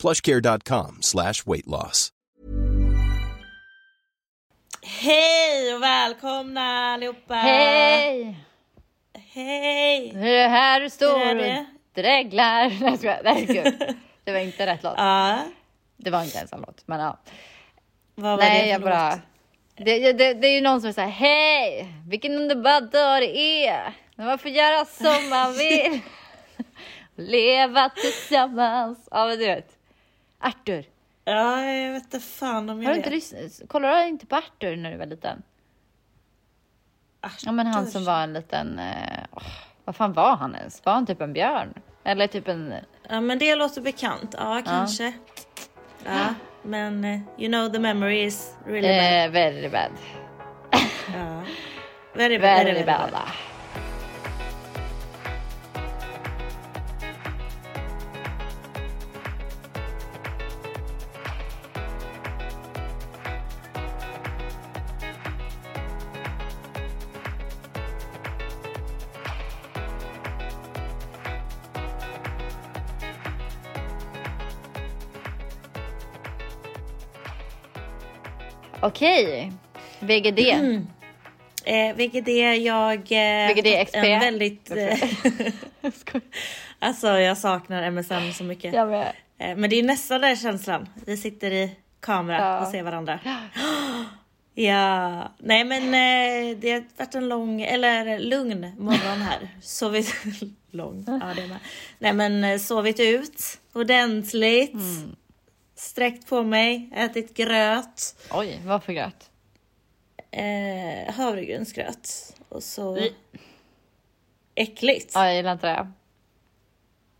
plushcare.com slash weight loss. Hej och välkomna allihopa! Hej! Hej! Nu är det här du står och det? dreglar. Nej, jag skojar. Nej, gud. Det var inte rätt låt. Ja, Det var inte ens en låt, men ja. vad var Nej, det för jag bara... låt? Det, det, det är ju någon som säger hej, vilken underbar dag det är. Man får göra som man vill. Leva tillsammans. Ja, men du vet. Arthur. Ja, jag vet inte fan om jag Har du inte lyssnat? Kollade du inte på Arthur när du var liten? Ja, men han som var en liten... Eh, åh, vad fan var han ens? Var han typ en björn? Eller typ en... Ja, men det låter bekant. Ja, kanske. Ja, men eh, you know the memory is really bad. Eh, very bad. Ja. Very, very, Very very bad. bad. Okej. VGD. Eh, VGD, jag... Eh, VGD XP. En väldigt... Eh, alltså jag saknar MSN så mycket. Jag med. Eh, Men det är nästan den känslan. Vi sitter i kamera Ja. och ser varandra. Ja, nej men eh, det har varit en lång, eller lugn morgon här. Sovit lång, ja det med. Nej men eh, sovit ut ordentligt. Mm. Sträckt på mig, ätit gröt. Oj, vad för gröt? Eh, havregrynsgröt. Och så... Mm. Äckligt. Ja, jag gillar inte det.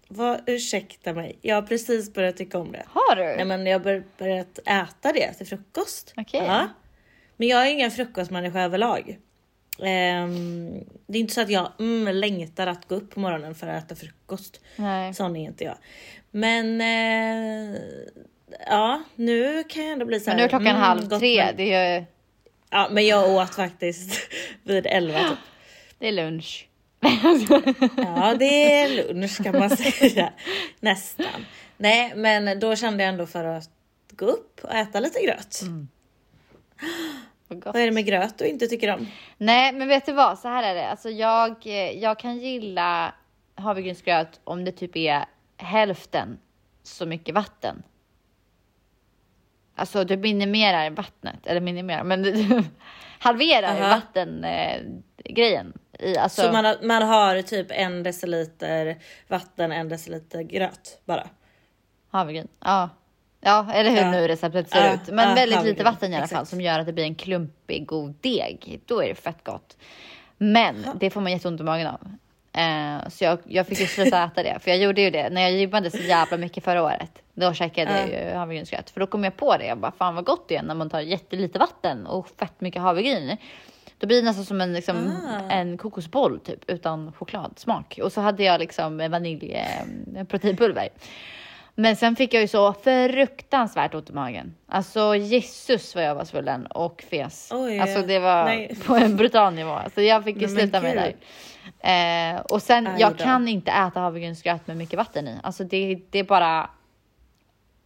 Vad, ursäkta mig, jag har precis börjat tycka om det. Har du? Nej men jag har bör- börjat äta det till frukost. Okej. Ja. Men jag är ingen frukostmänniska överlag. Ehm, det är inte så att jag mm, längtar att gå upp på morgonen för att äta frukost. Nej. Sån är inte jag. Men eh, ja, nu kan jag ändå bli så Men här. nu är klockan mm, halv tre. med- Det är ju Ja, men jag åt faktiskt vid elva typ. det är lunch. Ja, det är lunch kan man säga. Nästan. Nej, men då kände jag ändå för att gå upp och äta lite gröt. Vad gott. Vad är det med gröt du inte tycker om? Nej, men vet du vad? Så här är det. Alltså jag, jag kan gilla havregrynsgröt om det typ är hälften så mycket vatten. Alltså du minimerar vattnet, eller minimerar, men du halverar Aha. vattengrejen. Eh, alltså, Så man har, man har typ en deciliter vatten, en deciliter gröt bara. Havregryn. Ja. Ja, eller hur Ja. nu receptet ser Ja, ut. Men ja, väldigt havregryn. lite vatten i alla fall Exakt. som gör att det blir en klumpig god deg. Då är det fett gott. Men det får man jätteont i magen av. Eh, så jag, jag fick ju sluta äta det. För jag gjorde ju det när jag gymmade så jävla mycket förra året. Då käkade jag ju havregrynsgröt. För då kom jag på det. Jag bara, fan vad gott det är när man tar jättelite vatten och fett mycket havregryn. Då blir det nästan som en, liksom, Ah. en kokosboll typ utan chokladsmak. Och så hade jag liksom vanilj, eh, proteinpulver. Men sen fick jag ju så fruktansvärt ont i magen. Alltså Jesus vad jag var svullen och fes. Oj, alltså det var nej. på en brutal nivå. Så jag fick ju Nej, sluta med det där. Eh, och sen, jag då. kan inte äta havregrynsgröt med mycket vatten i. Alltså det, det är bara...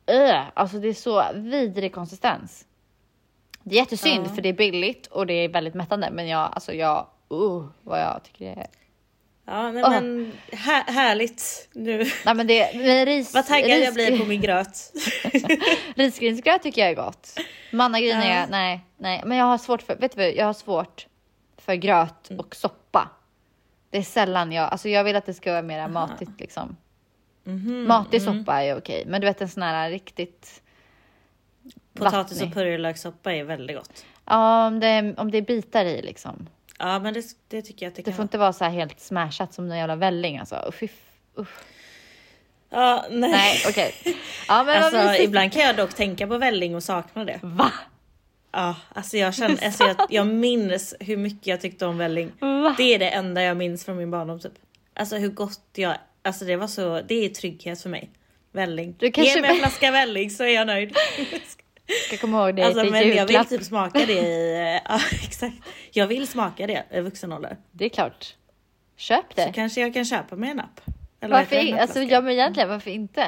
Öh, alltså det är så vidrig konsistens. Det är jättesynd Ja. för det är billigt och det är väldigt mättande. Men jag, alltså jag, uh, vad jag tycker det är. Ja, nej, men här, härligt nu. Nej men det, men ris, Vad taggad jag ris- blir på min gröt. Risgrynsgröt tycker jag är gott. Mannagryn är Ja. jag, nej, nej. Men jag har svårt för, vet du jag har svårt för gröt Mm. och soppa. Det är sällan jag, alltså jag vill att det ska vara mer matigt liksom. Mhm, Matig mm. soppa är okej, men du vet en sån här riktigt Potatis vattnig. och purjolökssoppa är väldigt gott. Ja, om det, är, om det är bitar i liksom. Ja, men det, det tycker jag att det Det kan får inte vara så här helt smashat som en jävla välling alltså. Uff, uff. Ja, nej. Nej, okej. Ja, men Alltså ibland kan jag dock tänka på välling och sakna det. Va? Ja, alltså jag känner, alltså jag, jag minns hur mycket jag tyckte om välling. Va? Det är det enda jag minns från min barndom typ. Alltså hur gott jag, alltså det var så, det är trygghet för mig. Välling. Du kanske- Ge mig en flaska välling så är jag nöjd. Ska komma ihåg det Alltså till men jag vill julklapp. typ smaka det i, ja exakt. Jag vill smaka det i vuxen ålder. Det är klart. Köp Så det. kanske jag kan köpa mig en app. Eller Varför en inte? Alltså, ja men egentligen varför inte?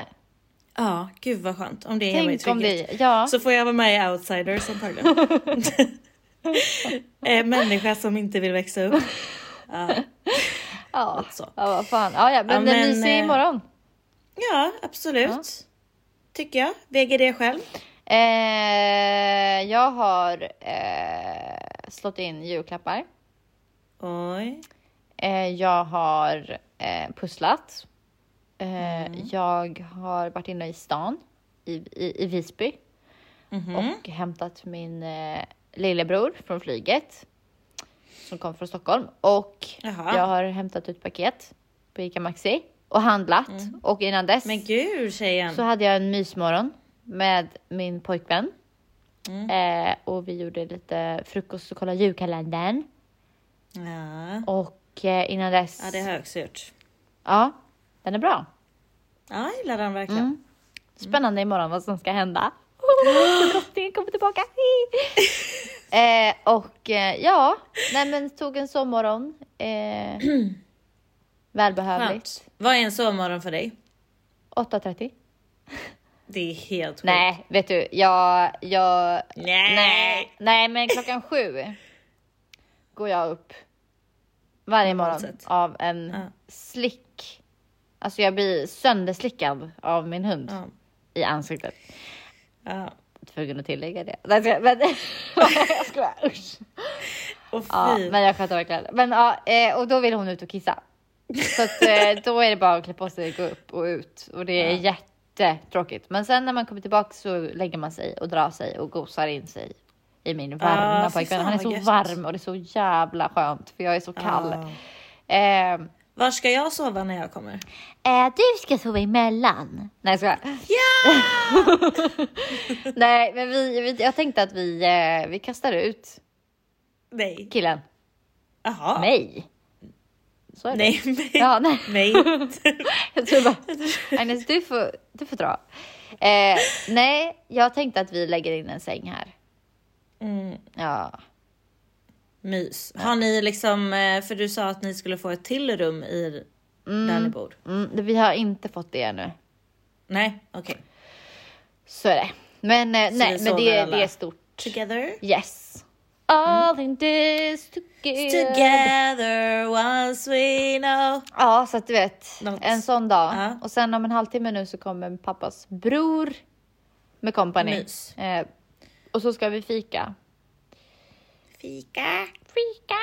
Ja, gud vad skönt om det ger mig Tänk trygghet. det, ja. Så får jag vara med i Outsiders antagligen. Eh, Människa som inte vill växa upp. Ja, Ja, så. ja vad fan. Ja, ja, men, Ja, men, myser eh, imorgon. ja absolut. Tycker jag. Väger det själv? Eh, jag har eh, slått in julklappar. Oj. Eh, jag har eh, pusslat. Eh, Mm. Jag har varit inne i stan i, i, i Visby Mhm. och hämtat min eh, lillebror från flyget som kom från Stockholm och Jaha. jag har hämtat ut paket på ICA Maxi och handlat och innan dess Mm. Men gud tjejen. så hade jag en mysmorgon med min pojkvän Mm. eh, och vi gjorde lite frukost och kollade julkalendern Ja. och eh, innan dess ja, det också gjort. Ja, den är bra. Ja, jag gillar den verkligen. Mm. Spännande imorgon vad som ska hända. Oh, drottningen kommer tillbaka. eh, och eh, ja, nej men tog en sovmorgon. Eh, välbehövligt. Skönt. Vad är en sovmorgon för dig? 8.30. Det är helt sjukt. Nej, vet du, jag, jag, Nej. nej, nej, men klockan sju går jag upp varje morgon av en Ja. slick. Alltså jag blir sönderslickad av min hund Ja. i ansiktet. Ja. tvungen att tillägga det. Nej, jag. Men, jag skojar, usch. Och Ja, men jag sköter verkligen. Men ja, eh, och då vill hon ut och kissa. Så att, eh, då är det bara att klä på sig, gå upp och ut. Och det är jättetråkigt. Men sen när man kommer tillbaka så lägger man sig och drar sig och gosar in sig i min varma Ja, fy pojkvän. Han är så varm och det är så jävla skönt för jag är så kall. Ja. Eh, Var ska jag sova när jag kommer? eh, du ska sova emellan. Nej, jag skojar. Ja! Nej, men vi, vi, jag tänkte att vi, eh, vi kastar ut Nej. killen. Jaha. Mig. Så är det. Nej, nej. Ja, nej. Nej. Jag tror bara, Agnes, du får, du får dra. Eh, nej, jag tänkte att vi lägger in en säng här. Mm, Ja, mys. Har ni liksom, eh, för du sa att ni skulle få ett till rum i där ni bor? mm, vi har inte fått det ännu. Nej, okej. Så är det. Men, eh, Så nej, det men det, det är stort. Together? Yes. All in this together. Together once we know. Ja, så att du vet, Något. en sån dag. Ja. Och sen om en halvtimme nu så kommer pappas bror med company. Mys. Eh, och så ska vi fika. Fika. Fika!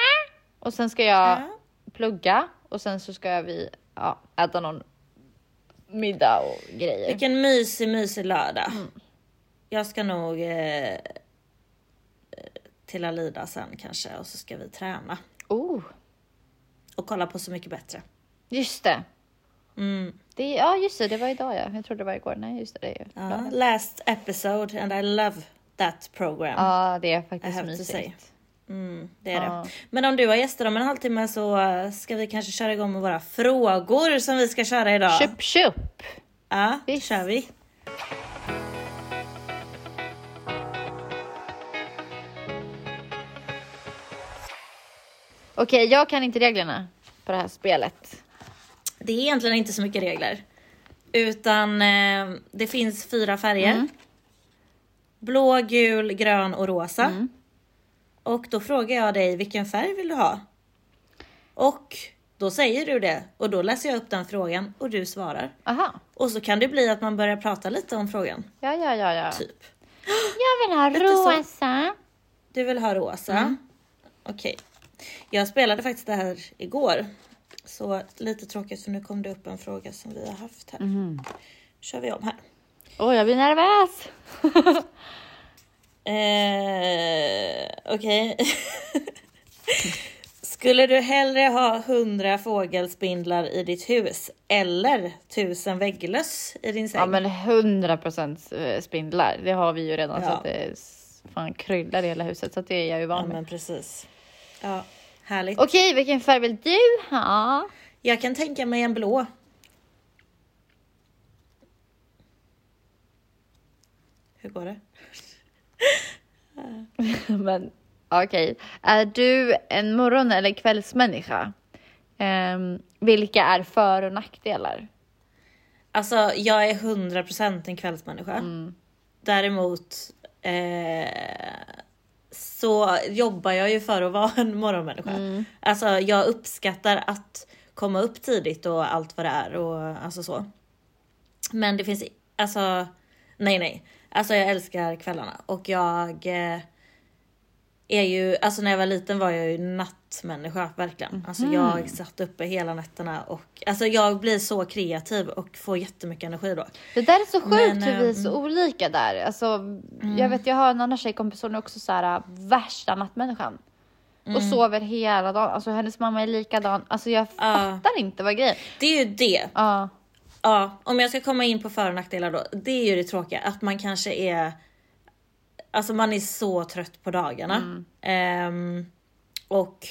Och sen ska jag Ja. plugga och sen så ska vi ja, äta någon middag och grejer. Vilken mysig, mysig lördag. Mm. Jag ska nog eh, till Alida sen kanske och så ska vi träna. Oh, Och kolla på Så mycket bättre. just det. Mm. det. Ja, just det. Det var idag ja. Jag trodde det var igår. Nej, just det. Det är Ja, lördag. last episode and I love that program. Ja, det är faktiskt have to say. mysigt. Mm, det är Ja. det. Men om du har gäster om en halvtimme så ska vi kanske köra igång med våra frågor som vi ska köra idag. Köp, köp! Ja, det kör vi. Okej, jag kan inte reglerna på det här spelet. Det är egentligen inte så mycket regler. Utan eh, det finns fyra färger. Mm. Blå, gul, grön och rosa. Och då frågar jag dig vilken färg vill du ha? Och då säger du det och då läser jag upp den frågan och du svarar. Aha. Och så kan det bli att man börjar prata lite om frågan. Ja, ja, ja, ja. Typ. Jag vill ha rosa. Du vill ha rosa? Mm. Okej. Jag spelade faktiskt det här igår. Så lite tråkigt för nu kom det upp en fråga som vi har haft här. Mm. kör vi om här. Åh, jag blir nervös. Eh, Okej. Skulle du hellre ha hundra fågelspindlar i ditt hus eller tusen vägglöss i din säng? Ja men 100 procent eh, spindlar. Det har vi ju redan så Ja. att det fan kryllar i hela huset så det är jag ju Ja, van med. men precis. Ja, härligt. Okej, vilken färg vill du ha? Jag kan tänka mig en blå. Hur går det? Men okej, är du en morgon eller kvällsmänniska? Ehm, vilka är för och nackdelar? Alltså, jag är 100% en kvällsmänniska. Däremot eh, så jobbar jag ju för att vara en morgonmänniska. Alltså, jag uppskattar att komma upp tidigt och allt vad det är och alltså så. Men det finns, alltså, nej nej. Alltså jag älskar kvällarna och jag eh, är ju, alltså när jag var liten var jag ju nattmänniska verkligen. Alltså jag satt uppe hela nätterna och alltså jag blir så kreativ och får jättemycket energi då. Det där är så sjukt Men, hur vi är så olika där. Alltså, Jag vet, jag har en annan tjejkompis, hon är också så här äh, värsta nattmänniskan. Och sover hela dagen. Alltså hennes mamma är likadan. Alltså jag fattar inte vad grejen Det är ju det. Ja. Ja, om jag ska komma in på för och nackdelar då. Det är ju det tråkiga, att man kanske är... Alltså man är så trött på dagarna. Ehm, och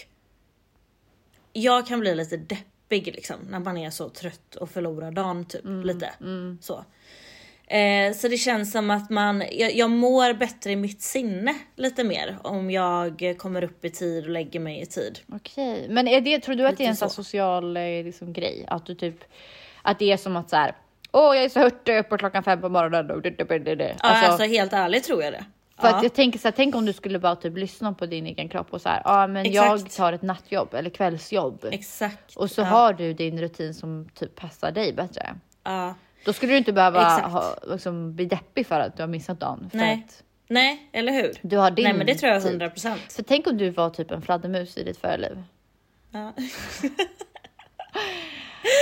jag kan bli lite deppig liksom när man är så trött och förlorar dagen typ lite. Så. Eh, så det känns som att man, jag, jag mår bättre i mitt sinne lite mer om jag kommer upp i tid och lägger mig i tid. Okej, men är det, tror du att det är en Lite så. social eh, liksom, grej? Att du typ, att det är som att så här, åh jag är så hurtig uppe klockan fem på morgonen. det." Ja, Alltså, alltså, helt ärligt tror jag det. För Ja. att jag tänker så här, tänk om du skulle bara typ lyssna på din egen kropp och så här, ja men jag Exakt. tar ett nattjobb eller kvällsjobb. Exakt. Och så ja. har du din rutin som typ passar dig bättre. Ja. Då skulle du inte behöva Exakt. ha, liksom, bli deppig för att du har missat dagen. För Nej. att Nej, eller hur? du har din Nej men det tror jag tid. 100 procent. Så tänk om du var typ en fladdermus i ditt förliv. Ja.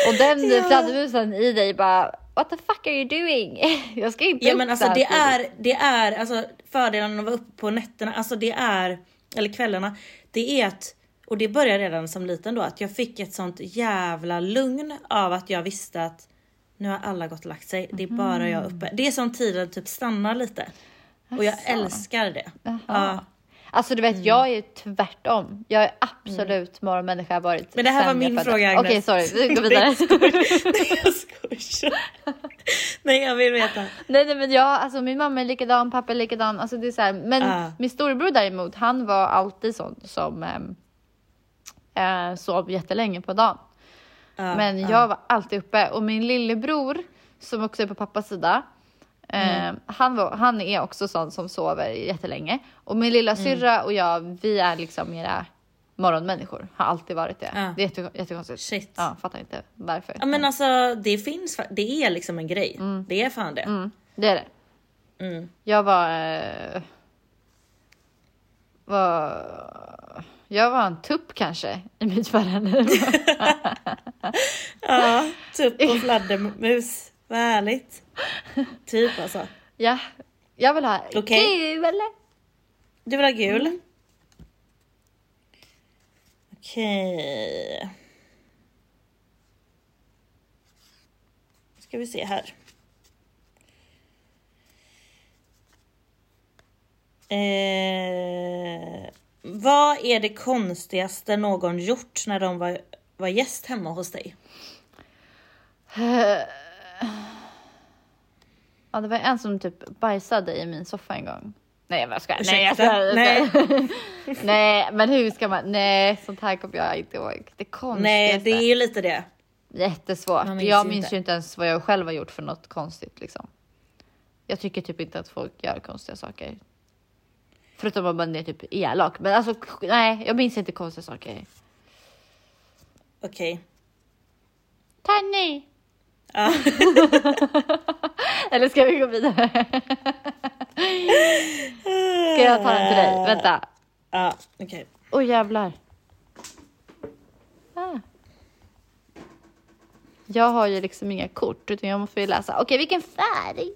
Och den Ja. fladdermusen i dig bara What the fuck are you doing? Jag ska inte ja men så alltså det tidigt." är, det är alltså fördelen att vara uppe på nätterna, alltså det är, eller kvällarna, det är att, och det började redan som liten då, att jag fick ett sånt jävla lugn av att jag visste att nu har alla gått och lagt sig, det är bara jag uppe. Det är som tiden typ stannar lite. Och jag Asså. älskar det. Jaha. Ja. Alltså du vet, Mm. jag är tvärtom. Jag är absolut morgonmänniska varit Men det här var jag min fråga, Agnes. Okej, sorry. Vi går vidare. Nej jag skojar. Nej jag vill veta. nej, nej, men jag, alltså min mamma är likadan, pappa är likadan. Alltså det är så här, men Ah. min storebror däremot, han var alltid sån som ehm, eh, sov jättelänge på dagen. Ja, Men ja. jag var alltid uppe och min lillebror som också är på pappas sida. Mm. Eh, han, var, han är också sån som sover jättelänge. Och min lilla Mm. syrra och jag, vi är liksom mera morgonmänniskor. Har alltid varit det. Ja. Det är jätte, jättekonstigt. Shit. Ja, fattar inte varför. Ja men alltså det finns, det är liksom en grej. Det är fan det. Mm, det är det. Mm. Jag var... Eh, var... Jag var en tupp kanske i mitt förra liv. Ja, tupp och fladdermus. Vad härligt. Typ alltså. ja, jag vill ha Okej. kul. Du vill ha gul? Okej. Ska vi se här. Eh, vad är det konstigaste någon gjort när de var, var gäst hemma hos dig? Ja, det var en som typ bajsade i min soffa en gång. Nej, jag skojar. Nej, jag Ursäkta? skojar. Nej. Nej, men hur ska man? Nej, sånt här kommer jag inte ihåg. Det konstigaste. Nej, det är ju lite det. Jättesvårt. Minns jag minns inte. ju inte ens vad jag själv har gjort för något konstigt liksom. Jag tycker typ inte att folk gör konstiga saker. Förutom om man är typ elak. Men alltså, nej, jag minns inte konstiga saker. Okej. Tanny! Ja. Eller ska vi gå vidare? Ska jag ta den till dig? Vänta. Ja, okej. Oj jävlar. Ah. Jag har ju liksom inga kort utan jag måste ju läsa. Okej, vilken färg?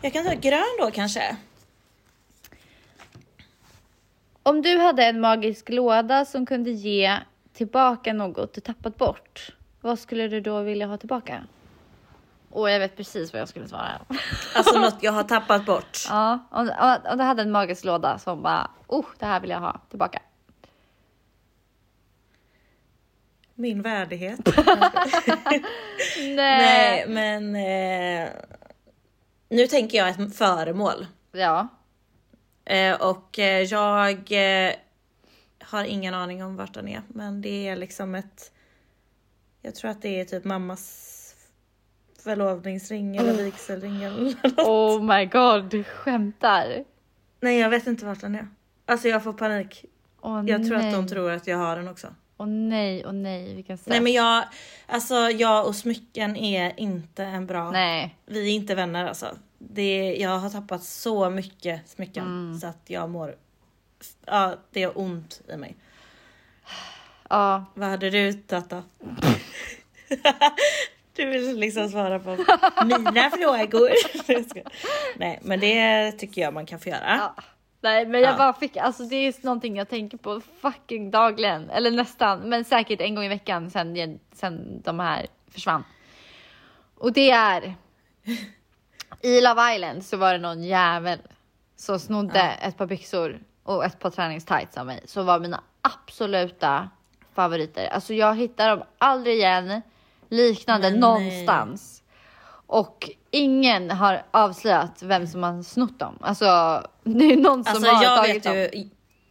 Jag kan ta grön då kanske. Om du hade en magisk låda som kunde ge tillbaka något du tappat bort, vad skulle du då vilja ha tillbaka? Och jag vet precis vad jag skulle svara. Alltså något jag har tappat bort. ja, om, om, om du hade en magisk låda som bara, oh, det här vill jag ha tillbaka. Min värdighet. Nej. Nej, men eh, nu tänker jag ett föremål. Ja. Eh, och eh, jag eh, har ingen aning om vart den är, men det är liksom ett. Jag tror att det är typ mammas förlovningsring eller vigselring eller något. Oh my god, du skämtar. Nej, jag vet inte vart den är. Alltså jag får panik. Åh Jag tror nej. att de tror att jag har den också. Åh nej, åh nej, vilken stress. Nej, men jag, alltså jag och smycken är inte en bra. Nej. Vi är inte vänner alltså. Det, jag har tappat så mycket smycken Mm. så att jag mår. Ja, det är ont i mig. Ja, Vad hade du tagit då? du vill liksom svara på mina frågor. Nej, men det tycker jag man kan få göra. Ja. Nej men jag Ja. bara fick, alltså det är någonting jag tänker på fucking dagligen. Eller nästan, men säkert en gång i veckan sen, sen de här försvann. Och det är... I Love Island så var det någon jävel som snodde ett par byxor och ett par träningstights av mig. Som var mina absoluta favoriter. Alltså jag hittar dem aldrig igen liknande Men nej. någonstans. Och ingen har avslöjat vem som har snott dem. Alltså det är någon som Alltså har jag tagit vet dem. ju.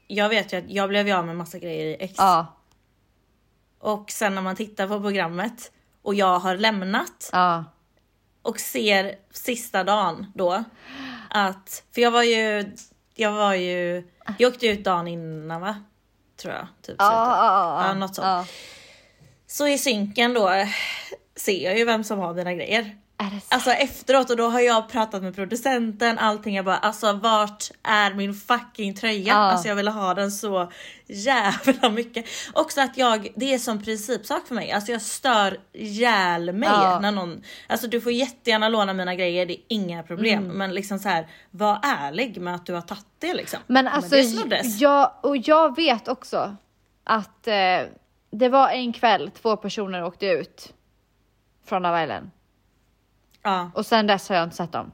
Jag vet ju att jag blev ju av med massa grejer i X. Ja, Och sen när man tittar på programmet och jag har lämnat ja, och ser sista dagen då att, för jag var ju, jag var ju, jag åkte ut dagen innan va? Tror jag. Typ ja, ja, ja, Ja, något sånt. Så i synken då eh, ser jag ju vem som har mina grejer. Det? Alltså efteråt och då har jag pratat med producenten, allting. Jag bara alltså vart är min fucking tröja? Ja. Alltså jag ville ha den så jävla mycket. Också att jag, det är som principsak för mig. Alltså jag stör ihjäl mig Ja. när någon, alltså du får jättegärna låna mina grejer, det är inga problem. Mm. Men liksom så här, var ärlig med att du har tagit det liksom. Men alltså, det snoddes. jag, och jag vet också att eh, det var en kväll två personer åkte ut från Love Island. Ja. Och sen dess har jag inte sett dem.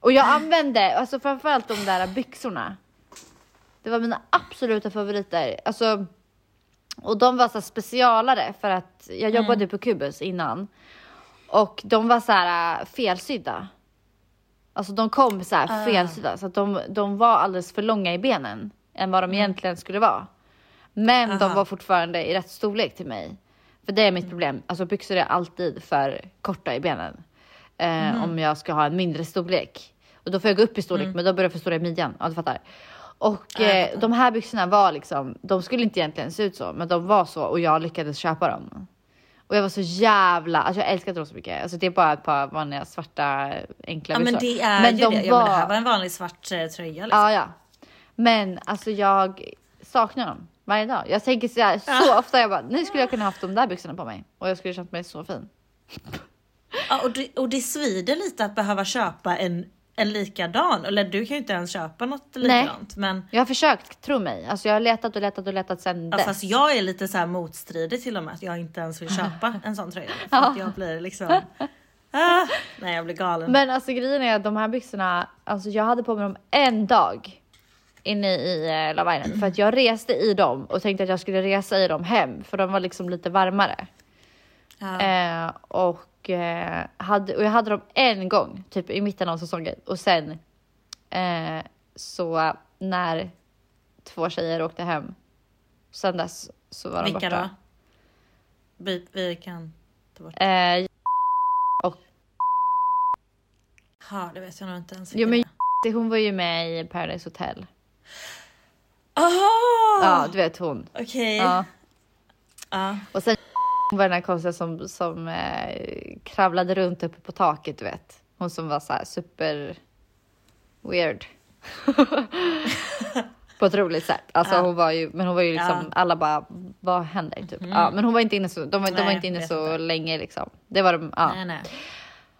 Och jag använde, alltså framförallt de där byxorna. Det var mina absoluta favoriter. Alltså, och de var så specialare för att jag jobbade på Kubus innan. Och de var så här äh, felsydda. Alltså de kom så här felsydda så att de, de var alldeles för långa i benen än vad de egentligen skulle vara. Men de Aha. var fortfarande i rätt storlek till mig. För det är mitt problem. Alltså byxor är alltid för korta i benen. Eh, Om jag ska ha en mindre storlek. Och då får jag gå upp i storlek men då börjar jag förstora i midjan. Ja du fattar. Och eh, de här byxorna var liksom, de skulle inte egentligen se ut så men de var så och jag lyckades köpa dem. Och jag var så jävla, alltså jag älskade dem så mycket. Alltså det är bara ett par vanliga svarta enkla Ja men byxor. det är Men ju de det. Ja, men det här var- var en vanlig svart eh, tröja liksom. Ja, ja. Men alltså jag saknar dem varje dag. Jag tänker så, här, så ofta, jag bara, nu skulle jag kunna haft de där byxorna på mig och jag skulle känt mig så fin. Ja, och, det, och det svider lite att behöva köpa en, en likadan. Eller du kan ju inte ens köpa något likadant. Men Jag har försökt, tro mig. Alltså jag har letat och letat och letat sen ja, dess. fast jag är lite så här motstridig till och med. Att jag inte ens vill köpa en sån tröja. För Ja. att jag blir liksom... Ah, nej jag blir galen. Men alltså grejen är att de här byxorna, alltså jag hade på mig dem en dag inne i eh, Love Island för att jag reste i dem och tänkte att jag skulle resa i dem hem för de var liksom lite varmare. ja. Eh, och, eh, hade, och jag hade dem en gång, typ i mitten av säsongen. Och sen eh, så när två tjejer åkte hem, sen dess så var de Vilka borta. då? Vi, vi kan ta bort. Eh, Ja, det vet jag nog inte ens. jo, vilka men det hon var ju med i Paradise Hotel. Aha! Ja, du vet hon. Okej. Ja. Ja. Och sen var den här konstiga som, som eh, kravlade runt uppe på taket, du vet. Hon som var så här super weird. på ett roligt sätt. Alltså Ja. hon var ju, men hon var ju liksom, Ja. Alla bara, vad händer? Typ. Ja, men hon var inte inne så, de, var- de var Nej, inte inne så inte. länge liksom. Det var de, ja. Nej, nej.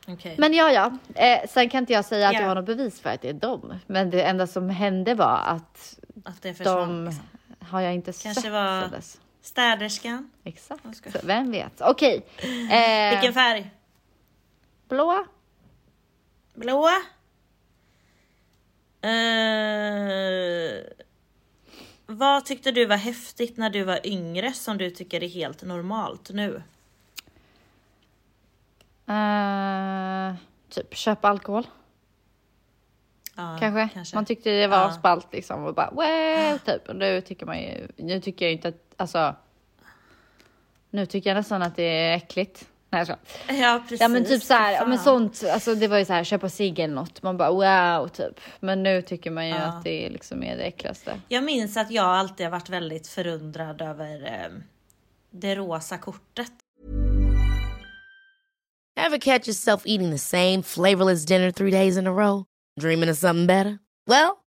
Okej. Men ja, ja. Eh, sen kan inte jag säga att Ja. jag har något bevis för att det är dem. Men det enda som hände var att att det försvann. De liksom. har jag inte Kanske sett var- sedan dess. Städerskan. Exakt. Så vem vet? Okej. Eh, Vilken färg? blå? Blå? Eh, vad tyckte du var häftigt när du var yngre som du tycker är helt normalt nu? Eh, typ köpa alkohol. Ja, kanske. Man tyckte det var Ja. spalt liksom och bara wow, typ. Och nu tycker man ju, nu tycker jag inte att, alltså. Nu tycker jag nästan att det är äckligt. Nej jag skojar. Ja precis. Ja men typ så här, ja, men sånt, alltså det var ju så här köpa cigg eller något. Man bara wow typ. Men nu tycker man ju Ja. att det liksom är det äckligaste. Jag minns att jag alltid har varit väldigt förundrad över eh, det rosa kortet. Ever catch yourself eating the same flavorless dinner three days in a row? Dreaming of something better? Well,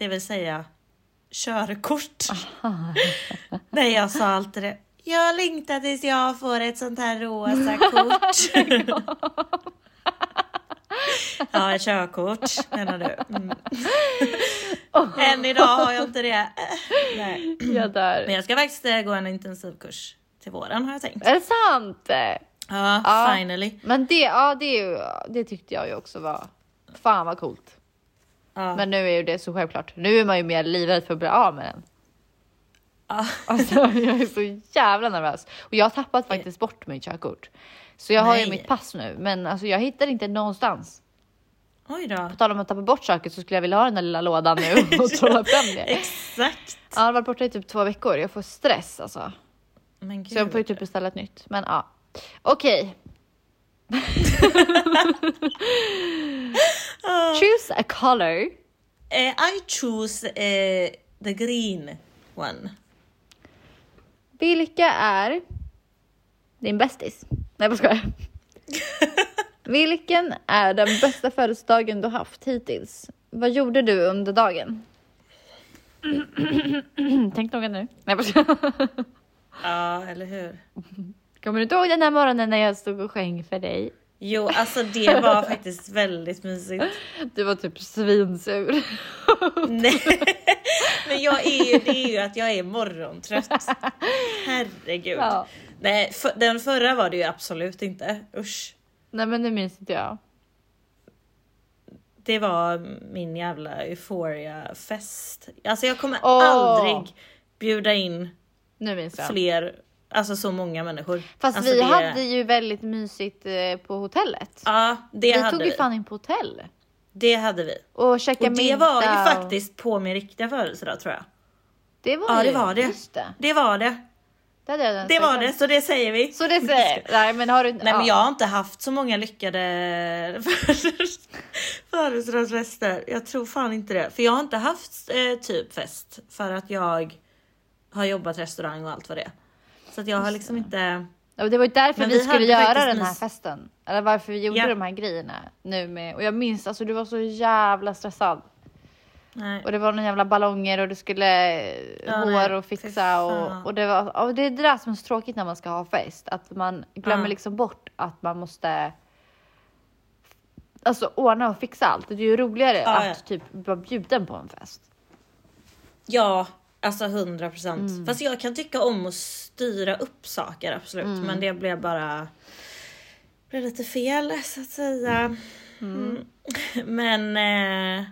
Det vill säga körkort. Nej jag sa alltid det. Jag längtar tills jag får ett sånt här rosa kort. ja, ett körkort menar du. Mm. Än idag har jag inte det. Nej. Jag dör. Men jag ska faktiskt eh, gå en intensivkurs till våren har jag tänkt. Är det sant? Ja, Ja. finally. Men det, ja, det, det tyckte jag ju också var, fan vad coolt. Ja. Men nu är ju det så självklart. Nu är man ju mer livrädd för att bli av med den. Ja. Alltså jag är så jävla nervös. Och jag har tappat faktiskt bort mitt körkort. Så jag har ju Nej. mitt pass nu, men alltså jag hittar inte någonstans. Oj då. På tal om att tappa bort saker så skulle jag vilja ha den där lilla lådan nu och trolla fram det. Exakt. Ja, jag har varit borta i typ två veckor. Jag får stress alltså. Men Så jag får ju gud. typ beställa ett nytt. Men ja. Okej. Choose a color. Eh, I choose eh, the green one. Vilka är din bästis? Nej jag skojar. Vilken är den bästa födelsedagen du haft hittills? Vad gjorde du under dagen? Tänk noga nu. Nej. Ja, eller hur? Kommer du inte ihåg den här morgonen när jag stod och sjöng för dig? Jo, alltså det var faktiskt väldigt mysigt. Du var typ svinsur. Nej, men jag är ju, det är ju att jag är morgontrött. Herregud. Ja. Nej, för, den förra var det ju absolut inte. Usch. Nej men det minns inte jag. Det var min jävla euphoria-fest. Alltså jag kommer Åh. aldrig bjuda in fler, alltså så många människor. Fast alltså vi det, hade ju väldigt mysigt eh, på hotellet. Ja, det vi hade tog ju vi. fan in på hotell. Det hade vi. Och käkade Och det middag. var ju och- faktiskt på min riktiga födelsedag tror jag. Det var Ja, det var det. Just det. Det var det. Det var det, så det säger vi. Så det säger. Nej men har du Nej men jag har inte haft så många lyckade födelsedagsfester. Jag tror fan inte det. För jag har inte haft eh, typ fest för att jag har jobbat restaurang och allt vad det är. Så att jag har liksom inte... Ja, det var ju därför vi, vi skulle göra den här mys- festen. Eller varför vi gjorde Ja. de här grejerna nu med. Och jag minns alltså du var så jävla stressad. Nej. Och det var några jävla ballonger och du skulle eh, Ja, hår nej, och fixa och, och det var och det är det där som är så tråkigt när man ska ha fest. Att man glömmer Ja. liksom bort att man måste Alltså ordna och fixa allt. Det är ju roligare Ja, att ja. typ vara bjuden på en fest. Ja, alltså 100 procent. Mm. Fast jag kan tycka om att styra upp saker absolut. Mm. Men det blev bara blev lite fel så att säga. Mm. Men eh,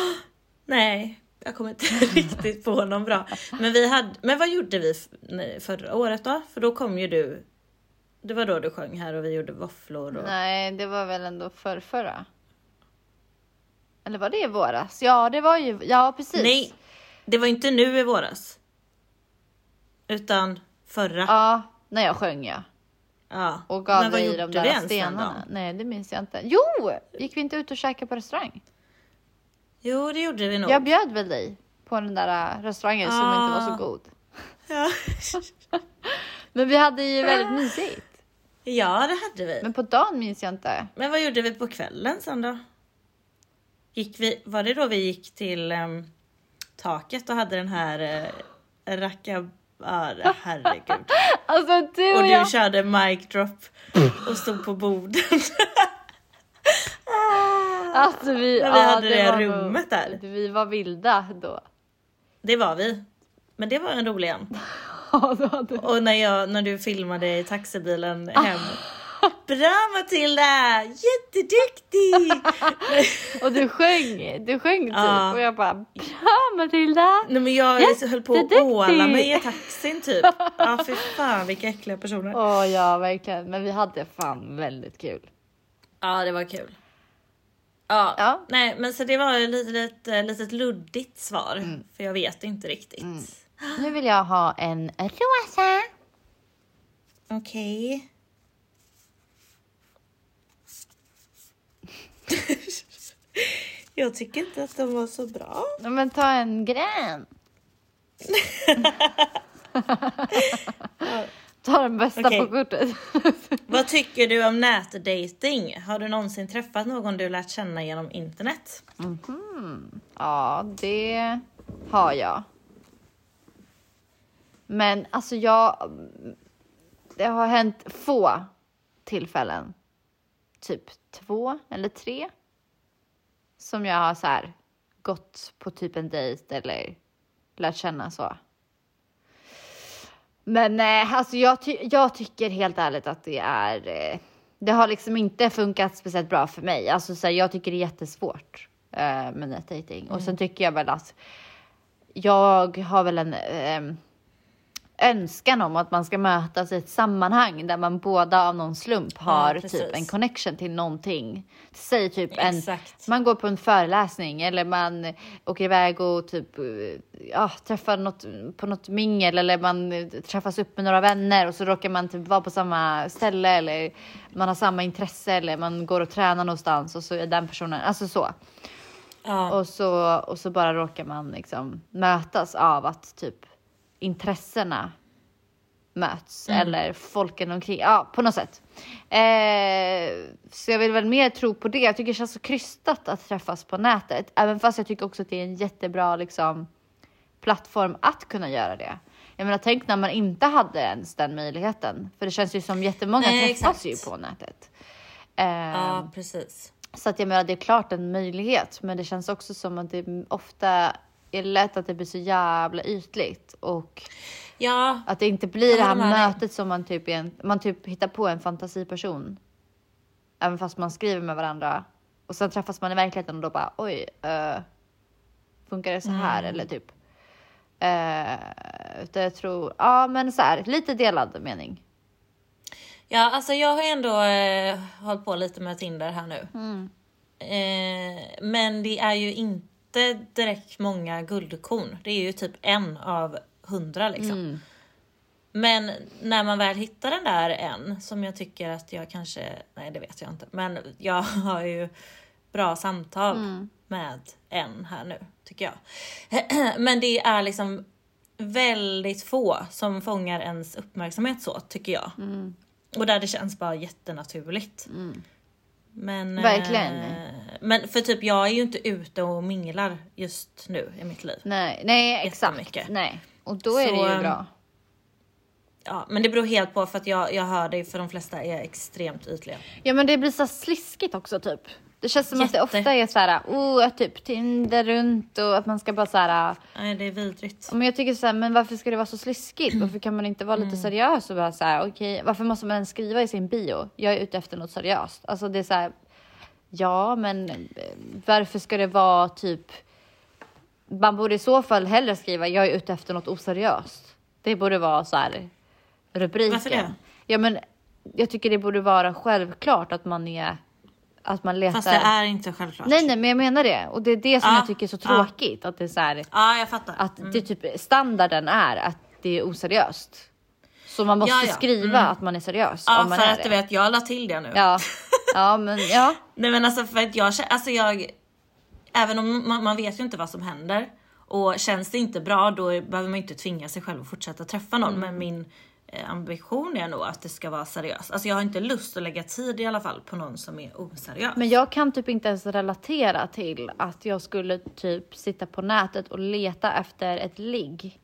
nej, Jag kommer inte riktigt på någon bra. Men, vi hade, men vad gjorde vi förra året då? För då kom ju du. Det var då du sjöng här och vi gjorde våfflor. Och... Nej, det var väl ändå för förra. Eller var det i våras? Ja, det var ju, ja precis. Nej, det var inte nu i våras. Utan förra. Ja. Ja, när jag sjöng ja. Och gav men vad dig de där stenarna. Nej, det minns jag inte. Jo! Gick vi inte ut och käkade på restaurang? Jo, det gjorde vi nog. Jag bjöd väl dig på den där äh, restaurangen som inte var så god. Ja. Men vi hade ju väldigt mysigt. ja, det hade vi. Men... Men på dagen minns jag inte. vad gjorde vi på kvällen sen då? Gick vi, var det då vi gick till em, taket och hade den här uh, racka... Det- herregud. Alltså du och, Och du jag. körde mic drop och stod på borden. Alltså vi, När vi ja, hade det var rummet nog- där. Vi var vilda då. Det var vi. Men det var en rolig en. Ja, det Och när, jag, när du filmade i taxibilen hem. Bra Matilda! Jätteduktig! Och du sjöng, du sjöng typ Ja. och jag bara bra Matilda. Nej men jag höll på att åla mig i taxin typ. Ja fy fan vilka äckliga personer. Åh ja verkligen, men vi hade fan väldigt kul. Ja det var kul. Ja, Ja. nej men så det var ett litet, litet, luddigt svar. Mm. För jag vet inte riktigt. Nu vill jag ha en rosa. Okej. jag tycker inte att de var så bra. Men ta en grön. ta den bästa Okej. på kortet. Vad tycker du om nätdating? Har du någonsin träffat någon du lärt känna genom internet? ja, det har jag. Men alltså jag... Det har hänt få tillfällen. Typ två eller tre. Som jag har så här gått på typ en dejt eller lärt känna så. Men eh, alltså jag, ty- jag tycker helt ärligt att det är... Eh, det har liksom inte funkat speciellt bra för mig. Alltså så här, jag tycker det är jättesvårt eh, med nätdating. Och sen tycker jag väl att jag har väl en eh, önskan om att man ska mötas i ett sammanhang där man båda av någon slump har precis. typ en connection till någonting. Säg typ en, Exakt. man går på en föreläsning eller man åker iväg och typ ja, träffar något på något mingel eller man träffas upp med några vänner och så råkar man typ vara på samma ställe eller man har samma intresse eller man går och tränar någonstans och så är den personen, alltså så. Ja. Och så, och så bara råkar man liksom mötas av att typ intressena möts eller folken omkring. Ja, på något sätt. Eh, så jag vill väl mer tro på det. Jag tycker det känns så krystat att träffas på nätet. Även fast jag tycker också att det är en jättebra liksom, plattform att kunna göra det. Jag menar, tänk när man inte hade ens den möjligheten. För det känns ju som jättemånga Nej, träffas exakt. ju på nätet. Eh, ja, precis. så att jag menar, det är klart en möjlighet, men det känns också som att det ofta är lätt att det blir så jävla ytligt och Ja, att det inte blir det här mötet som man typ, en, man typ hittar på en fantasiperson. Även fast man skriver med varandra och sen träffas man i verkligheten och då bara oj, eh, funkar det så här Mm. eller typ. Uh, utan jag tror, ja men så här, lite delad mening. Ja, alltså jag har ändå eh, hållit på lite med Tinder här nu. Eh, men det är ju inte direkt många guldkorn. Det är ju typ en av hundra liksom. Men när man väl hittar den där en som jag tycker att jag kanske, nej det vet jag inte, men jag har ju bra samtal med en här nu tycker jag. Men det är liksom väldigt få som fångar ens uppmärksamhet så tycker jag. Och där det känns bara jättenaturligt. Men, Verkligen. Eh, men för typ jag är ju inte ute och minglar just nu i mitt liv. Nej, nej exakt. Nej. Och då är Så, det ju bra. Ja, men det beror helt på för att jag, jag hör dig för de flesta är extremt ytliga. Ja men det blir så sliskigt också typ. Det känns som att det Jätte. ofta är så här, oh, typ Tinder runt och att man ska bara så här. Nej, det är vidrigt. Men jag tycker så här, men varför ska det vara så sliskigt? Varför kan man inte vara Mm. lite seriös och bara så här, okej, varför måste man skriva i sin bio? Jag är ute efter något seriöst. Alltså det är så här, ja, men eh, varför ska det vara typ man borde i så fall hellre skriva jag är ute efter något oseriöst. Det borde vara så här rubriken. Varför det? Ja, men jag tycker det borde vara självklart att man är att man letar. Fast det är inte självklart. Nej, nej, men jag menar det och det är det som Ja, jag tycker är så tråkigt att det är så här Ja, jag fattar. att det typ standarden är att det är oseriöst. Så man måste Ja, ja. skriva Mm. att man är seriös ja, om man för är att det. du vet, jag la till det nu. Ja, ja, men ja. Nej men alltså för att jag, alltså jag, även om man, man vet ju inte vad som händer och känns det inte bra då behöver man inte tvinga sig själv att fortsätta träffa någon. Mm. Men min ambition är nog att det ska vara seriöst. Alltså jag har inte lust att lägga tid i alla fall på någon som är oseriös. Men jag kan typ inte ens relatera till att jag skulle typ sitta på nätet och leta efter ett ligg.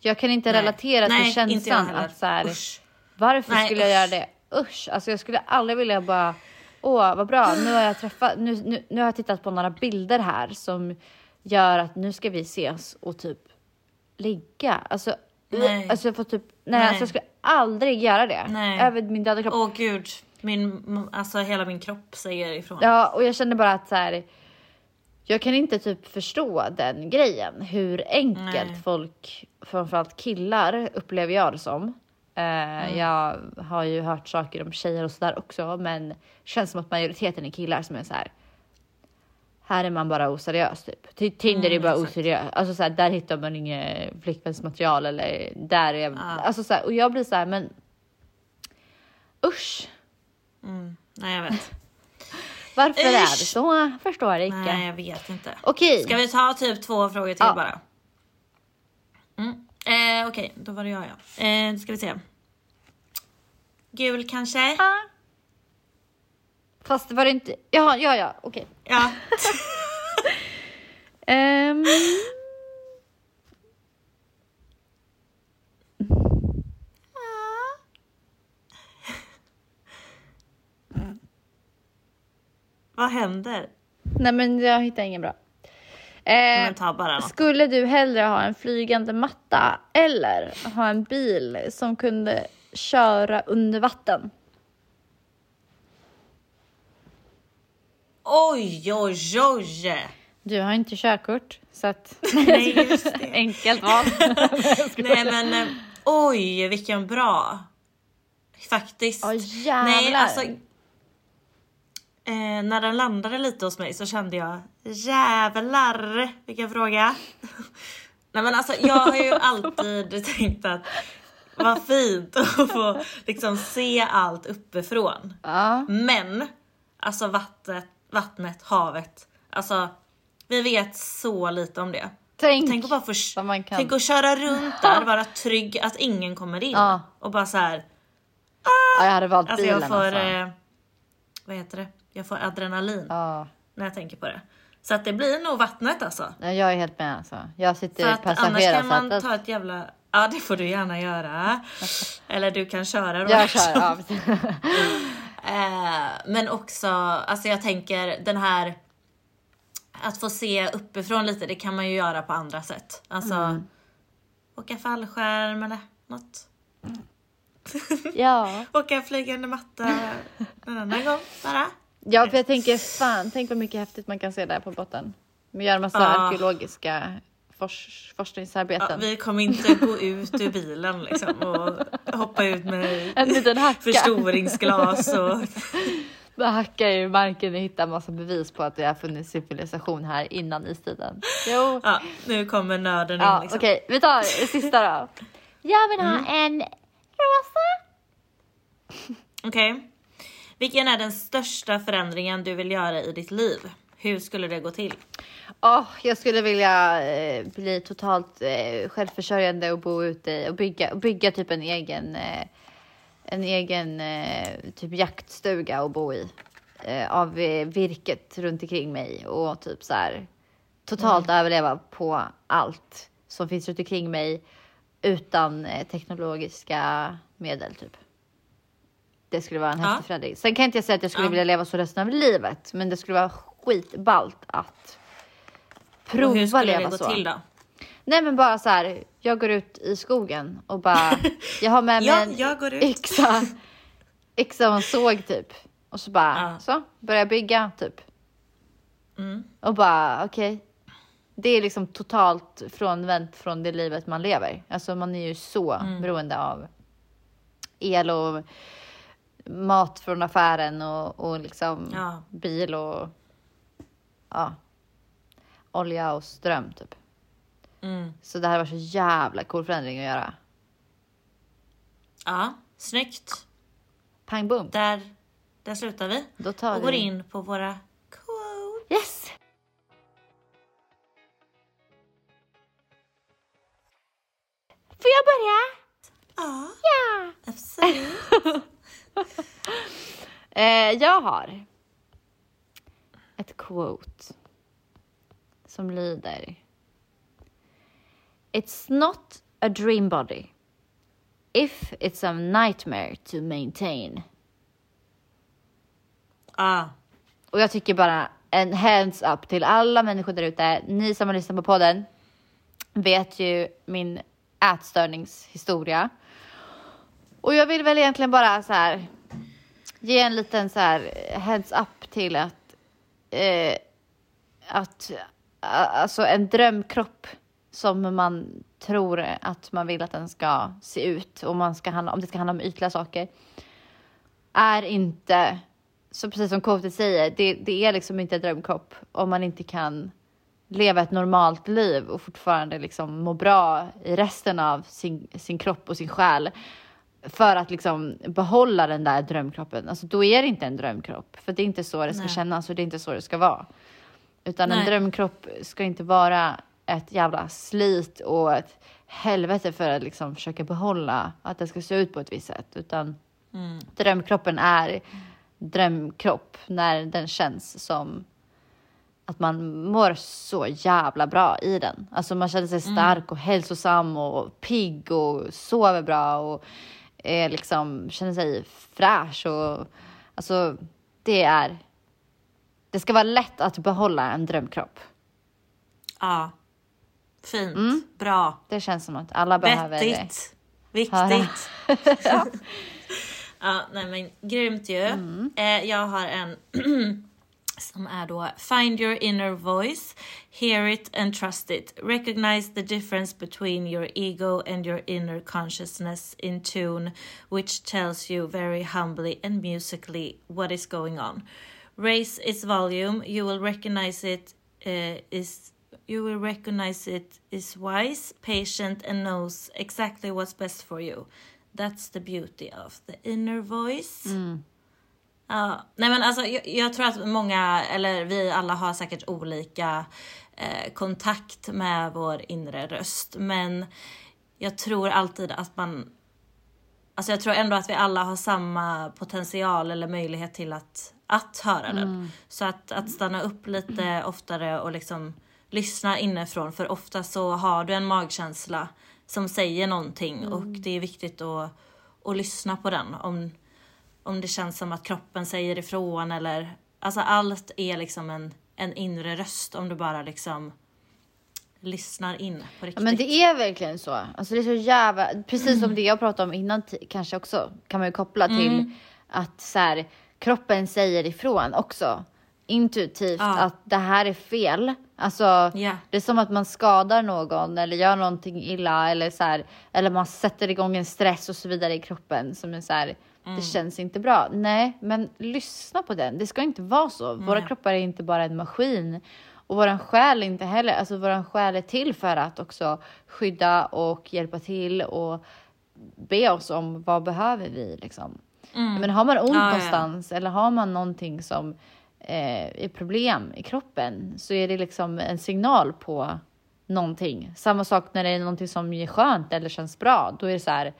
Jag kan inte Nej. relatera Nej, till jag känslan att så här, Usch. varför Nej, skulle jag usch. göra det? Usch, alltså jag skulle aldrig vilja bara, åh vad bra, nu har jag träffat, nu, nu, nu har jag tittat på några bilder här som gör att nu ska vi ses och typ ligga. Alltså, Nej. alltså jag får typ, nej, Nej. Alltså jag skulle aldrig göra det. Nej. Över min döda kropp. Åh gud, min, alltså hela min kropp säger ifrån. Ja, och jag kände bara att så här, jag kan inte typ förstå den grejen. Hur enkelt Nej. folk, framförallt killar, upplever jag det som. Eh, Mm. Jag har ju hört saker om tjejer och sådär också, men det känns som att majoriteten är killar som är så här. Här är man bara oseriös typ. Ti- Tinder är bara Mm, exakt. oseriös. Alltså så här, där hittar man inget flickvänsmaterial eller där är... Ja. Alltså så här, och jag blir så här, men usch. Nej jag vet. Varför är det Usch. så? Förstår jag inte. Nej jag vet inte. Okej. Ska vi ta typ två frågor till Ja. bara? Mm. Eh, Okej, då var det jag ja. Eh, ska vi se. Gul kanske? Fast det var det inte. Ja, ja, ja, okej. Ja. Ehm. Vad händer? Nej, men jag hittar ingen bra. Eh, skulle du hellre ha en flygande matta eller ha en bil som kunde köra under vatten? Oj, oj, oj! Du har inte körkort, så att Nej, just det. enkelt val. Nej men eh, oj, vilken bra. Faktiskt. Åh, jävlar. Nej, alltså. Eh, när den landade lite hos mig så kände jag jävlar vilken fråga. Nej men alltså jag har ju alltid tänkt att vad fint att få liksom se allt uppifrån. Ja, Men alltså vattnet, vattnet, havet. Alltså vi vet så lite om det. tänk. Tänk att bara få, tänk att köra runt där, vara trygg att ingen kommer in. Ja. Och bara så här. ja, jag hade valt Alltså bilen jag får, alltså. eh, vad heter det? Jag får adrenalin Ja, när jag tänker på det. Så att det blir nog vattnet alltså. nej, jag är helt med alltså. Jag sitter För i att annars kan man passagerarsätet. ta ett jävla... Ja det får du gärna göra. Eller du kan köra. Jag kör, ja. Eh, men också, alltså jag tänker den här att få se uppifrån lite, det kan man ju göra på andra sätt. Alltså Mm. åka fallskärm eller något. ja. Åka flygande matta en annan gång bara. Ja, för jag tänker fan, tänk vad mycket häftigt man kan se där på botten. Vi gör en massa Ja. arkeologiska Ja, forskningsarbeten. vi kommer inte gå ut ur bilen liksom och hoppa ut med En liten hacka. förstoringsglas och... Hacka i marken och hitta massa bevis på att det har funnits civilisation här innan istiden. Jo. Ja, nu kommer nörden in Ja, liksom. okej, vi tar sista då. Jag vill ha en rosa. Okej. Vilken är den största förändringen du vill göra i ditt liv? Hur skulle det gå till? Åh, jag skulle vilja eh, bli totalt eh, självförsörjande och bo ute och bygga, och bygga typ en egen, eh, en egen eh, typ jaktstuga och bo i. Eh, av eh, virket runt omkring mig och typ så här totalt överleva på allt som finns runt omkring mig utan teknologiska medel typ. Det skulle vara en Ja. häftig förändring. Sen kan inte jag säga att jag skulle Ja. vilja leva så resten av livet, men det skulle vara skitballt att Och hur prova skulle det leva gå så. till då? Nej men bara så här, jag går ut i skogen och bara, jag har med mig Ja, en jag går ut. yxa, yxa och en såg typ. Och så bara, Ja. så, börjar bygga typ. Mm. Och bara, okej. det är liksom totalt frånvänt från det livet man lever. Alltså man är ju så Mm. beroende av el och mat från affären och, och liksom Ja. bil och ja, olja och ström typ. Mm. Så det här var så jävla cool förändring att göra. Ja, snyggt. Pang bom. Där, där slutar vi. Då tar Och går vi... in på våra quotes. Yes! Får jag börja? Ja, Ja! absolut. Eh, jag har ett quote som lyder It's not a dream body if it's a nightmare to maintain. Ja, Och jag tycker bara en hands up till alla människor där ute. Ni som har lyssnat på podden vet ju min ätstörningshistoria. Och jag vill väl egentligen bara så här ge en liten så här heads up till att eh, att alltså en drömkropp som man tror att man vill att den ska se ut och man ska handla, om det ska handla om ytliga saker är inte, så precis som KT säger, det, det är liksom inte en drömkropp om man inte kan leva ett normalt liv och fortfarande liksom må bra i resten av sin, sin kropp och sin själ för att liksom behålla den där drömkroppen. Alltså då är det inte en drömkropp, för det är inte så det ska Nej. kännas och det är inte så det ska vara. Utan en Nej. drömkropp ska inte vara ett jävla slit och ett helvete för att liksom försöka behålla att det ska se ut på ett visst sätt. Utan drömkroppen är drömkropp när den känns som att man mår så jävla bra i den. Alltså man känner sig stark och hälsosam och pigg och sover bra och är liksom, känner sig fräsch och alltså det är det ska vara lätt att behålla en drömkropp. ja. Fint. Mm. Bra. Det känns som att alla behöver det. Vettigt. Viktigt. Höra. Ja, nej men grymt ju. Mm. Eh, jag har en som är då Find your inner voice, hear it and trust it. Recognize the difference between your ego and your inner consciousness in tune, which tells you very humbly and musically what is going on. Raise its volume, you will recognize it uh, is you will recognize it is wise, patient, and knows exactly what's best for you. That's the beauty of the inner voice. Ja, nej men alltså jag, jag tror att många, eller vi alla har säkert olika eh, kontakt med vår inre röst. Men jag tror alltid att man, alltså jag tror ändå att vi alla har samma potential eller möjlighet till att, att höra den. Så att, att stanna upp lite oftare och liksom lyssna inifrån. För ofta så har du en magkänsla som säger någonting och det är viktigt att, att lyssna på den. Om, om det känns som att kroppen säger ifrån eller alltså allt är liksom en, en inre röst om du bara liksom lyssnar in på Ja, riktigt. men det är verkligen så. Alltså det är så jävla, precis som det jag pratade om innan kanske också kan man ju koppla till att så här, kroppen säger ifrån också intuitivt Ja. att det här är fel. Alltså Ja. det är som att man skadar någon eller gör någonting illa eller så här, eller man sätter igång en stress och så vidare i kroppen som är så här, det känns inte bra. Nej, men lyssna på den. Det ska inte vara så. Våra kroppar är inte bara en maskin och våran själ inte heller. Alltså våran själ är till för att också skydda och hjälpa till och be oss om vad behöver vi liksom. Men har man ont Ja, ja, ja. någonstans eller har man någonting som eh, är problem i kroppen så är det liksom en signal på någonting. Samma sak när det är någonting som är skönt eller känns bra. Då är det så här,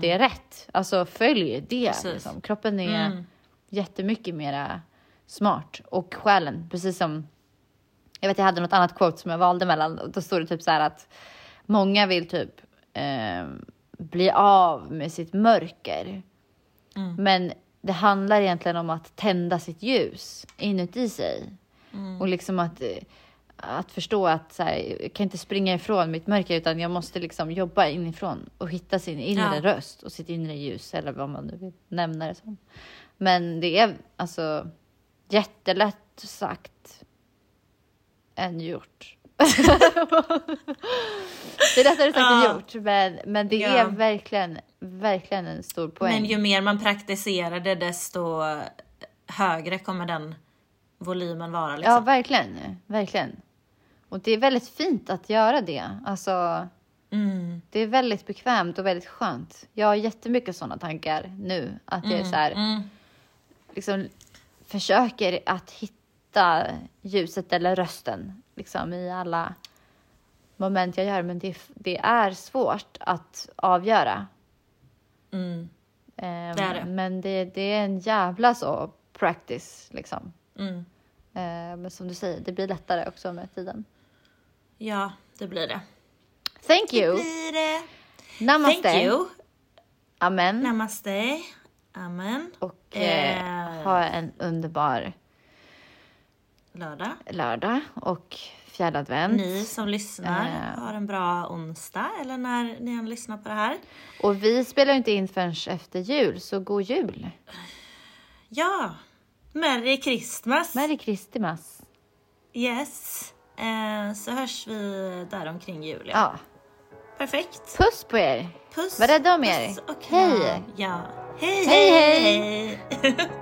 det är rätt. Alltså följ det. Liksom. Kroppen är jättemycket mera smart. Och själen, precis som jag vet jag hade något annat quote som jag valde mellan. Då stod det typ så här att många vill typ eh, bli av med sitt mörker. Men det handlar egentligen om att tända sitt ljus inuti sig. Och liksom att, eh, att förstå att så här, jag kan inte springa ifrån mitt mörker utan jag måste liksom jobba inifrån och hitta sin inre Ja. röst och sitt inre ljus eller vad man nu vill nämna det som. Men det är alltså jättelätt sagt än gjort. Det är lättare sagt än gjort, men, men det Ja. är verkligen, verkligen en stor poäng. Men ju mer man praktiserar det desto högre kommer den volymen vara. Ja, Liksom. verkligen. Verkligen. Och det är väldigt fint att göra det. Alltså, Mm. det är väldigt bekvämt och väldigt skönt. Jag har jättemycket sådana tankar nu. Att jag är så här, Mm. liksom, försöker att hitta ljuset eller rösten liksom, i alla moment jag gör. Men det, det är svårt att avgöra. Mm. Ehm, Det är det. Men det, det är en jävla så practice liksom. Mm. Ehm, men som du säger, det blir lättare också med tiden. Ja, det blir det. Thank you! Blir det. Namaste! Thank you. Amen. Namaste. Amen. Och eh, Eh. ha en underbar Lördag. lördag och fjärde advent. Ni som lyssnar Eh. har en bra onsdag eller när ni än lyssnar på det här. Och vi spelar inte in förrän efter jul, så god jul! Ja, Merry Christmas. Merry Christmas! Yes. Eh, så hörs vi där omkring jul. Ja. Ja. Perfekt. Puss på er! Puss. Var rädda om er. Puss och Hej. Ja. Hej, Hej, hej, hej. hej.